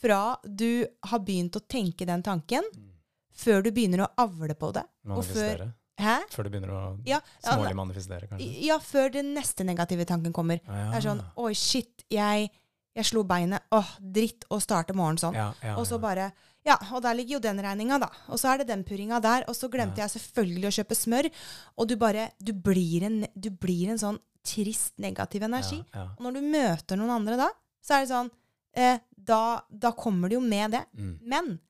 B: fra du har begynt å tenke den tanken,
A: Mm.
B: Før du begynner å avle på det.
A: Manifestere.
B: hæ?
A: Før du begynner å
B: Ja, ja,
A: smålig manifestere, kanskje.
B: ja, før den neste negative tanken kommer.
A: Ja,
B: Det er sånn Oi, shit, jeg, jeg slo beinet. Åh, dritt å starte morgenen sånn. Og så bare Ja, og der ligger jo den regninga, da. Og så er det den purringa der. Og så glemte jeg selvfølgelig å kjøpe smør. Og du bare Du blir en, du blir en sånn trist, negativ energi. Og når du møter noen andre da, så er det sånn eh, da, da kommer det jo med det.
A: Mm.
B: Men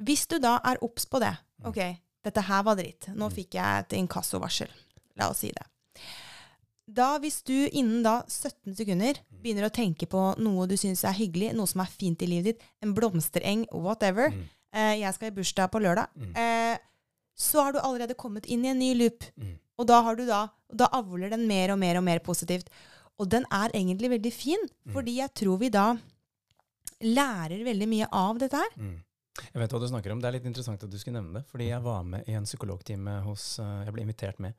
B: hvis du da er obs på det
A: Mm.
B: OK, dette her var dritt. Nå
A: Mm.
B: fikk jeg et inkassovarsel. La oss si det. Da, hvis du innen da 17 sekunder
A: Mm.
B: begynner å tenke på noe du syns er hyggelig, noe som er fint i livet ditt, en blomstereng, whatever
A: Mm.
B: eh, Jeg skal i bursdag på lørdag.
A: Mm.
B: Eh, så har du allerede kommet inn i en ny loop.
A: Mm.
B: Og da, har du da, da avler den mer og mer og mer positivt. Og den er egentlig veldig fin, fordi jeg tror vi da lærer veldig mye av dette her.
A: Jeg vet hva du snakker om. Det er litt interessant at du skulle nevne det. Fordi jeg var med i en psykologtime hos eh, Jeg ble invitert med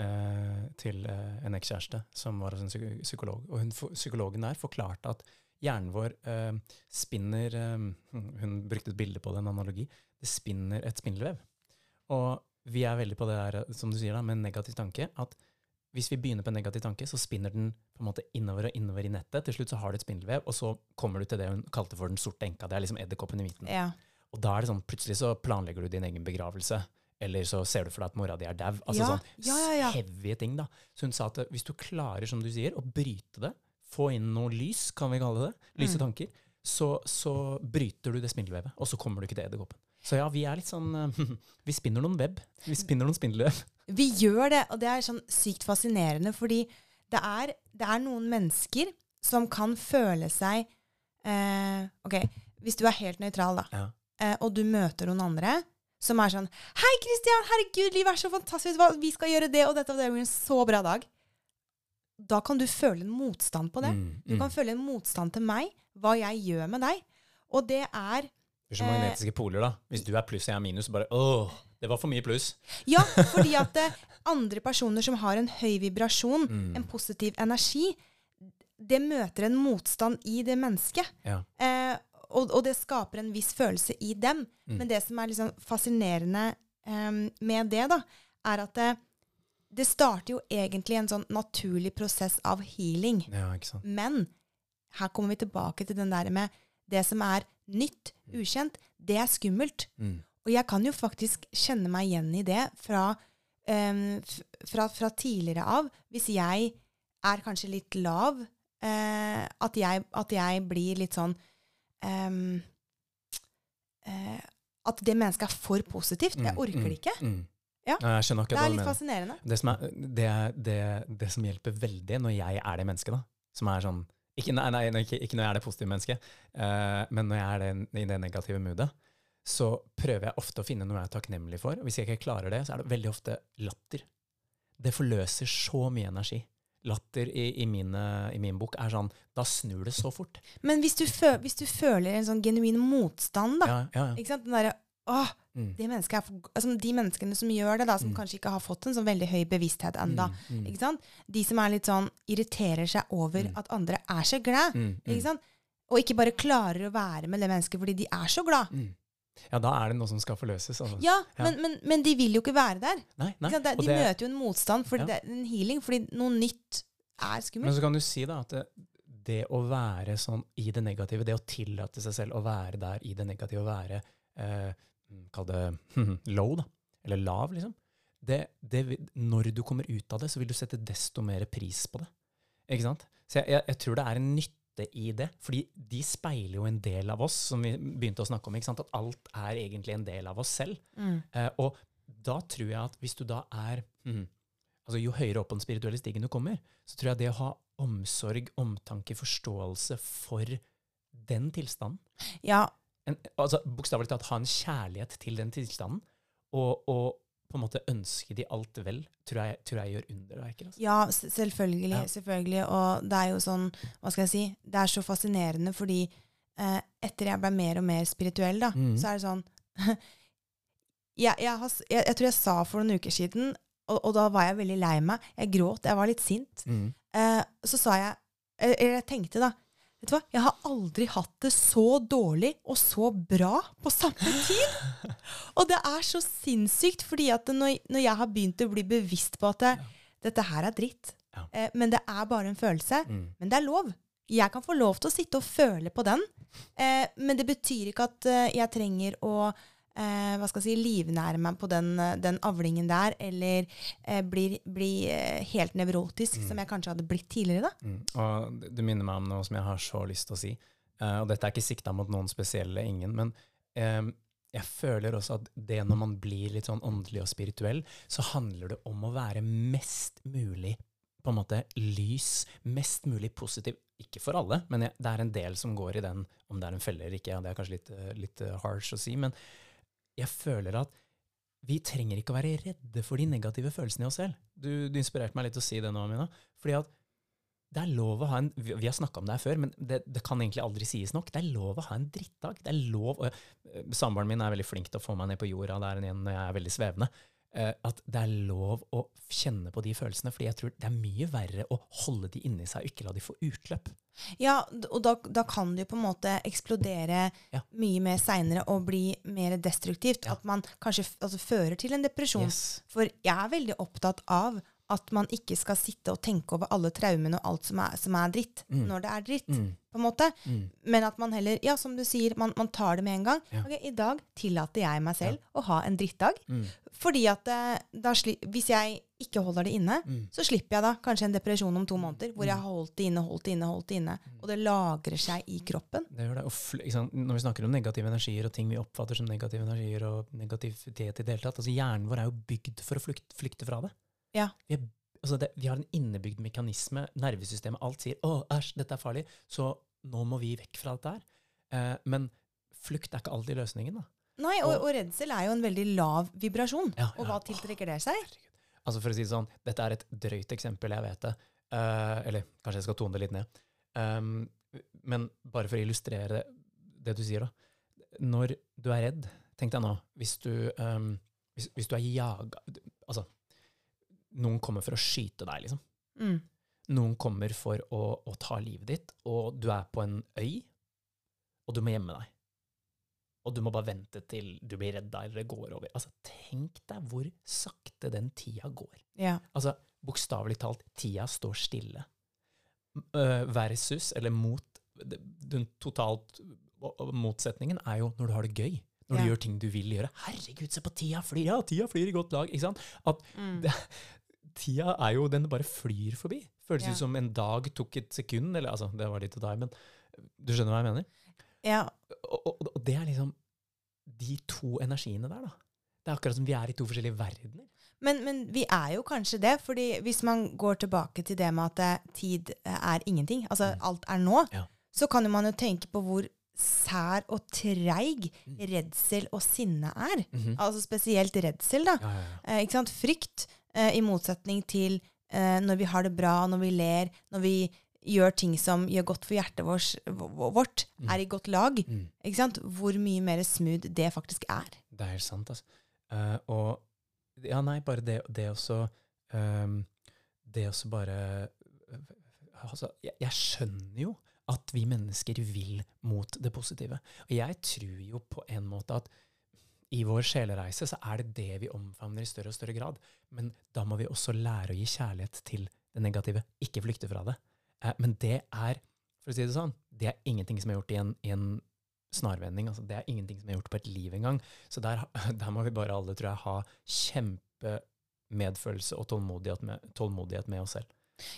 A: eh, til eh, en ekskjæreste som var hos en psykolog. Og hun, psykologen der forklarte at hjernen vår eh, spinner eh, Hun brukte et bilde på det, en analogi. Det spinner et spindelvev. Og vi er veldig på det der, som du sier, da, med en negativ tanke. At hvis vi begynner på en negativ tanke, så spinner den på en måte innover og innover i nettet. Til slutt så har du et spindelvev, og så kommer du til det hun kalte for den sorte enka. Det er liksom edderkoppen i midten.
B: Ja.
A: Og da er det sånn, plutselig så planlegger du din egen begravelse. Eller så ser du for deg at mora di er dau. Altså
B: Ja,
A: sånn
B: ja, ja,
A: heavy ting, da. Så hun sa at eh, hvis du klarer, som du sier, å bryte det, få inn noe lys, kan vi kalle det, lyse
B: Mm.
A: tanker, så, så bryter du det spindelvevet, og så kommer du ikke til edderkoppen. Så ja, vi er litt sånn [laughs] Vi spinner noen web. Vi spinner noen spindelvev. [laughs]
B: Vi gjør det, og det er sånn sykt fascinerende, fordi det er, det er noen mennesker som kan føle seg eh, Ok, hvis du er helt nøytral, da,
A: Ja.
B: Eh, og du møter noen andre som er sånn 'Hei, Kristian! Herregud, livet er så fantastisk! Hva? Vi skal gjøre det og dette, og det blir en så bra dag.' Da kan du føle en motstand på det.
A: Mm,
B: Du
A: mm.
B: kan føle en motstand til meg, hva jeg gjør med deg. Og det er
A: Det er så magnetiske poler, da. Hvis du er pluss og jeg er minus, bare åh, det var for mye pluss.
B: Ja, fordi at [laughs] eh, andre personer som har en høy vibrasjon,
A: Mm.
B: en positiv energi, det møter en motstand i det mennesket.
A: Ja.
B: Eh, og, og det skaper en viss følelse i dem.
A: Mm.
B: Men det som er liksom fascinerende um, med det, da, er at det, det starter jo egentlig en sånn naturlig prosess av healing.
A: Ja.
B: Men her kommer vi tilbake til den der med det som er nytt, ukjent, det er skummelt.
A: Mm.
B: Og jeg kan jo faktisk kjenne meg igjen i det fra, um, fra, fra tidligere av. Hvis jeg er kanskje litt lav, uh, at, jeg, at jeg blir litt sånn em, uh, At det mennesket er for positivt. Jeg
A: Mm,
B: orker
A: mm,
B: det ikke.
A: Mm.
B: Ja.
A: Nei, Jeg skjønner
B: Det
A: akkurat hva
B: er litt fascinerende.
A: Det som, er, det, det, det som hjelper veldig når jeg er det mennesket, da, som er sånn Ikke, nei, nei, nei, ikke, ikke når jeg er det positive mennesket, uh, men når jeg er det, i det negative moodet, så prøver jeg ofte å finne noe jeg er takknemlig for. Og hvis jeg ikke klarer det, så er det veldig ofte latter. Det forløser så mye energi. Latter i, i, mine, i min bok er sånn Da snur det så fort.
B: Men hvis du, føl, hvis du føler en sånn genuin motstand, da
A: Ja, ja, ja.
B: ikke sant? Den derre Åh,
A: Mm.
B: de, altså De menneskene som gjør det, da, som
A: Mm.
B: kanskje ikke har fått en sånn veldig høy bevissthet enda,
A: Mm, mm.
B: De som er litt sånn irriterer seg over
A: Mm.
B: at andre er så glad,
A: mm,
B: ikke? Og ikke bare klarer å være med det mennesket fordi de er så glad.
A: Ja, da er det noe som skal forløses. Altså.
B: Ja,
A: Ja.
B: Men, men, men de vil jo ikke være der.
A: Nei, nei.
B: Det- De
A: det-
B: møter jo en motstand, fordi
A: Ja.
B: det en healing, fordi noe nytt er skummelt.
A: Men så kan du si da at det, det å være sånn i det negative, det å tillate seg selv å være der i det negative, å være eh, Kall det [laughs] low, da. Eller lav, liksom. Det, det, når du kommer ut av det, så vil du sette desto mer pris på det. Ikke sant? Så jeg, jeg, jeg tror det er en nytte i det. Fordi de speiler jo en del av oss, som vi begynte å snakke om. ikke sant? At alt er egentlig en del av oss selv.
B: Mm.
A: Eh, og da tror jeg at hvis du da er mhm, altså Jo høyere opp på den spirituelle stigen du kommer, så tror jeg det å ha omsorg, omtanke, forståelse for den tilstanden
B: Ja,
A: en, altså Bokstavelig talt ha en kjærlighet til den tilstanden, og, og på en måte ønske de alt vel, tror jeg, tror jeg gjør underverker. Altså.
B: Ja, selvfølgelig.
A: Ja.
B: selvfølgelig. Og det er jo sånn, hva skal jeg si, det er så fascinerende fordi eh, etter jeg ble mer og mer spirituell, da,
A: mm.
B: så er det sånn [laughs] jeg, jeg, has, jeg, jeg tror jeg sa for noen uker siden, og, og da var jeg veldig lei meg. Jeg gråt, jeg var litt sint.
A: Mm.
B: Eh, så sa jeg Eller eller jeg tenkte, da Vet du hva? Jeg har aldri hatt det så dårlig og så bra på samme tid. og det er så sinnssykt, fordi at når, når jeg har begynt å bli bevisst på at det, dette her er dritt,
A: Ja.
B: eh, men det er bare en følelse,
A: Mm.
B: men det er lov. Jeg kan få lov til å sitte og føle på den, eh, men det betyr ikke at eh, jeg trenger å eh, hva skal jeg si, livnære meg på den, eh, den avlingen der, eller eh, bli, bli eh, helt nevrotisk, som jeg kanskje hadde blitt tidligere. da.
A: Mm. Og du minner meg om noe som jeg har så lyst til å si. Eh, og dette er ikke sikta mot noen spesielle, ingen, men eh, jeg føler også at det når man blir litt sånn åndelig og spirituell, så handler det om å være mest mulig på en måte lys, mest mulig positiv. Ikke for alle, men jeg, det er en del som går i den, om det er en felle eller ikke. Ja, det er kanskje litt, litt harsh å si, men jeg føler at vi trenger ikke å være redde for de negative følelsene i oss selv. Du, du inspirerte meg litt til å si det nå, Amina. Fordi at det er lov å ha en Vi har snakka om det her før, men det, det kan egentlig aldri sies nok. Det er lov å ha en drittdag. Det er lov å, eh, Samboeren min er veldig flink til å få meg ned på jorda der igjen når jeg er veldig svevende. Eh, at det er lov å kjenne på de følelsene, fordi jeg tror det er mye verre å holde de inni seg og ikke la de få utløp.
B: Ja, og da, da kan det jo på en måte eksplodere
A: Ja.
B: mye mer seinere og bli mer destruktivt.
A: Ja.
B: At man kanskje altså, fører til en depresjon.
A: Yes.
B: For jeg er veldig opptatt av at man ikke skal sitte og tenke over alle traumene og alt som er, som er dritt,
A: Mm.
B: når det er dritt.
A: Mm,
B: på en måte.
A: mm,
B: Men at man heller, ja, som du sier, man, man tar det med en gang.
A: Ja.
B: Ok, I dag tillater jeg meg selv å ha en drittdag.
A: mm,
B: Fordi at eh, da hvis jeg ikke holder det inne,
A: mm.
B: så slipper jeg da kanskje en depresjon om to måneder, hvor jeg har holdt det inne, holdt det inne, holdt det inne. Og det lagrer seg i kroppen.
A: Det gjør det. Og? Når vi snakker om negative energier og ting vi oppfatter som negative energier og negativitet i det hele tatt, altså hjernen vår er jo bygd for å flykte, flykte fra det.
B: Ja.
A: Vi, er, altså det, vi har en innebygd mekanisme, nervesystemet, alt sier 'Å, æsj, dette er farlig', så nå må vi vekk fra dette her. Eh, men flukt er ikke alltid løsningen, da.
B: Nei, og,
A: Og-
B: og redsel er jo en veldig lav vibrasjon.
A: Ja,
B: Og hva tiltrekker det seg?
A: Altså For å si det sånn, dette er et drøyt eksempel, jeg vet det. Eh, eller kanskje jeg skal tone det litt ned. Um, men bare for å illustrere det, det du sier, da. Når du er redd, tenk deg nå, hvis du, um, hvis, hvis du er jaga Altså, noen kommer for å skyte deg, liksom.
B: Mm.
A: Noen kommer for å, å ta livet ditt, og du er på en øy, og du må gjemme deg. og du må bare vente til du blir redd eller det går over. Altså, tenk deg hvor sakte den tida går.
B: Ja.
A: Altså, bokstavelig talt, tida står stille. Uh, versus, eller mot, den totalt motsetningen er jo når du har det gøy. Når
B: Ja.
A: du gjør ting du vil gjøre. Herregud, se på tida flyr! Ja, tida flyr i godt lag. Ikke sant? At
B: Mm.
A: det, tida er jo Den bare flyr forbi. Føles
B: Ja.
A: ut som en dag tok et sekund. Eller altså, det var litt å ta i, men du skjønner hva jeg mener?
B: ja.
A: Og, og, og det er liksom de to energiene der, da. Det er akkurat som vi er i to forskjellige verdener.
B: Men, men vi er jo kanskje det, fordi hvis man går tilbake til det med at eh, tid eh, er ingenting, altså
A: Mm.
B: alt er nå,
A: Ja.
B: så kan man jo tenke på hvor sær og treig
A: Mm.
B: redsel og sinne er.
A: Mhm.
B: Altså spesielt redsel, da.
A: Ja, ja, ja.
B: Eh, ikke sant? Frykt, i motsetning til eh, når vi har det bra, når vi ler, når vi gjør ting som gjør godt for hjertet vårt,
A: Mm.
B: er i godt lag.
A: Mm.
B: Ikke sant? Hvor mye mer smooth det faktisk er.
A: Det er helt sant, altså. Uh, og Ja, nei, bare det, det også um, Det også bare altså, jeg, jeg skjønner jo at vi mennesker vil mot det positive. Og jeg tror jo på en måte at i vår sjelereise så er det det vi omfavner i større og større grad. Men da må vi også lære å gi kjærlighet til det negative, ikke flykte fra det. Eh, men det er, for å si det sånn, det er ingenting som er gjort i en, i en snarvending. Altså, det er ingenting som er gjort på et liv engang. Så der, [laughs] der må vi bare alle, tror jeg, ha kjempemedfølelse og tålmodighet med, tålmodighet med oss selv.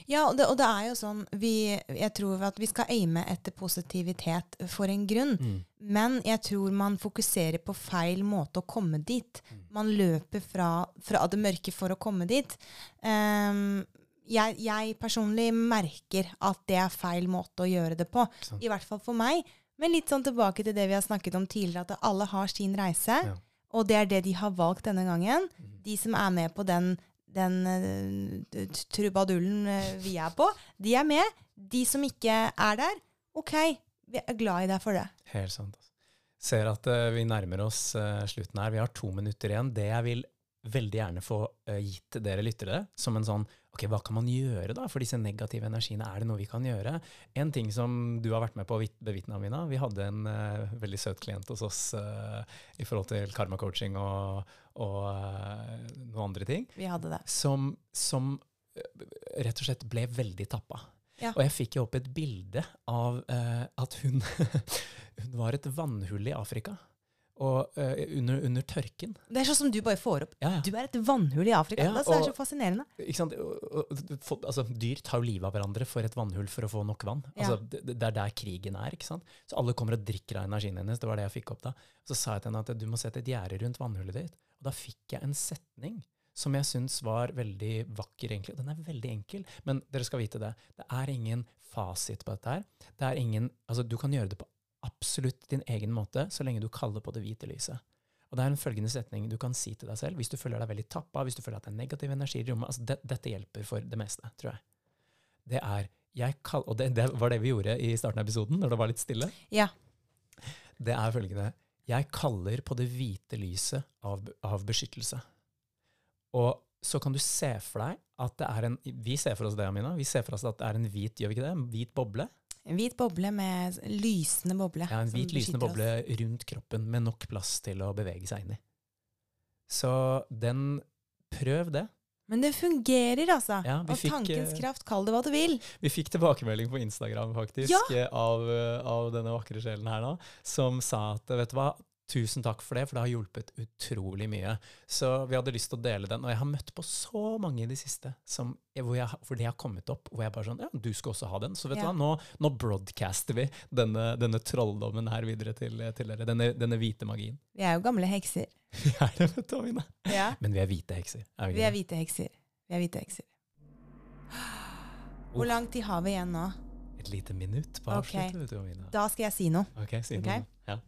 B: Ja, og det, og det er jo sånn vi, Jeg tror at vi skal aime etter positivitet for en grunn. Men jeg tror man fokuserer på feil måte å komme dit.
A: Mm.
B: Man løper fra, fra det mørke for å komme dit. Um, jeg, jeg personlig merker at det er feil måte å gjøre det på.
A: Ikke?
B: I hvert fall for meg. Men litt sånn tilbake til det vi har snakket om tidligere, at alle har sin reise.
A: Ja.
B: Og det er det de har valgt denne gangen.
A: Mhm.
B: De som er med på den, den eh, trubadullen eh, vi er på, de er med. De som ikke er der, OK, vi er glad i deg for det.
A: Helt sant. Altså. Ser at uh, vi nærmer oss uh, slutten her. Vi har to minutter igjen. Det jeg vil veldig gjerne få gitt dere lyttere, som en sånn Ok, hva kan man gjøre da for disse negative energiene? Er det noe vi kan gjøre? En ting som du har vært med på å vit- bevitne, Amina. Vi hadde en uh, veldig søt klient hos oss uh, i forhold til karma coaching og, og uh, noen andre ting.
B: Vi hadde det.
A: som, som rett og slett ble veldig tappa.
B: Ja.
A: Og jeg fikk jo opp et bilde av at hun, [laughs] hun var et vannhull i Afrika. Og uh, under, under tørken.
B: Det er sånn som du bare får opp.
A: Ja, ja.
B: Du er et vannhull i Afrika.
A: Ja,
B: det er så fascinerende.
A: Og- og- Altså, dyr tar jo livet av hverandre for et vannhull for å få nok vann. Altså, det, det er der krigen er. ikke sant? Så alle kommer og drikker av energien hennes. Det var det jeg fikk opp da. Så sa jeg til henne at du må sette et gjerde rundt vannhullet ditt. Og da fikk jeg en setning som jeg syns var veldig vakker, egentlig. Den er veldig enkel, men dere skal vite det. Det er ingen fasit på dette her. Det er ingen, altså Du kan gjøre det på absolutt din egen måte, så lenge du kaller på det hvite lyset. Og det er en følgende setning du kan si til deg selv hvis du føler deg veldig tappa, hvis du føler at det er negativ energi i rommet. altså det, Dette hjelper for det meste, tror jeg. Det er jeg kall, Og det, det var det vi gjorde i starten av episoden, når det var litt stille.
B: Ja.
A: Det er følgende Jeg kaller på det hvite lyset av, av beskyttelse. Og så kan du se for deg at det er en Vi ser for oss det, Amina. Vi ser for oss at det er en hvit gjør vi ikke det? En hvit boble.
B: En hvit boble med lysende boble.
A: Ja, en hvit lysende
B: oss.
A: boble rundt kroppen med nok plass til å bevege seg inn i. Så den Prøv det.
B: Men det fungerer, altså.
A: Ja,
B: og
A: fikk,
B: tankens
A: eh,
B: kraft, kall det hva du vil.
A: Vi fikk tilbakemelding på Instagram faktisk
B: Ja!
A: eh, av, eh, av denne vakre sjelen her nå, som sa at vet du hva, tusen takk for det, for det har hjulpet utrolig mye. Så vi hadde lyst til å dele den. Og jeg har møtt på så mange i det siste som, hvor, jeg, hvor det har kommet opp, hvor jeg bare sånn Ja, du skal også ha den. Så vet
B: Ja.
A: du hva, nå, nå broadcaster vi denne, denne trolldommen her videre til, til dere. Denne, denne hvite magien.
B: Vi er jo gamle hekser. [laughs]
A: Vi er det, vet du, Amine.
B: Ja.
A: Men vi er hvite hekser. Er vi
B: Vi er hvite hekser. Vi er hvite hekser. Hvor lang tid har vi igjen nå?
A: Et lite minutt på å
B: Ok.
A: avslutte, vet du, Amine.
B: Da skal jeg si noe.
A: Ok, si
B: okay.
A: noe. Ja.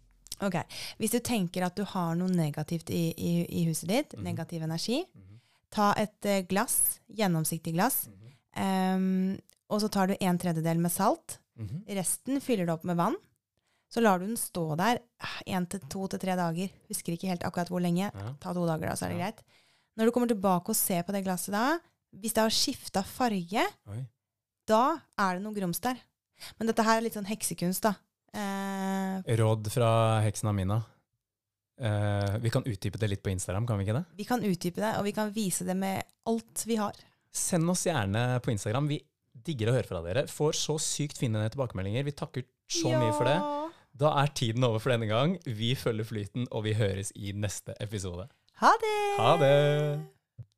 B: Ok, Hvis du tenker at du har noe negativt i, i, i huset ditt,
A: Mhm.
B: negativ energi,
A: Mhm.
B: ta et eh, glass, gjennomsiktig glass,
A: mm
B: -hmm. um, og så tar du en tredjedel med salt.
A: Mhm.
B: Resten fyller du opp med vann. Så lar du den stå der én til to til tre dager. Husker ikke helt akkurat hvor lenge.
A: Ja.
B: Ta to dager, da, så er det
A: Ja.
B: greit. Når du kommer tilbake og ser på det glasset da, hvis det har skifta farge,
A: Oi.
B: da er det noe grums der. Men dette her er litt sånn heksekunst, da. Eh,
A: Råd fra heksen Amina. Eh, vi kan utdype det litt på Instagram, kan vi ikke det?
B: Vi kan utdype det, og vi kan vise det med alt vi har.
A: Send oss gjerne på Instagram. Vi digger å høre fra dere. Får så sykt fine tilbakemeldinger. Vi takker så mye for det. Da er tiden over for denne gang. Vi følger flyten, og vi høres i neste episode.
B: Ha det!
A: Ha det!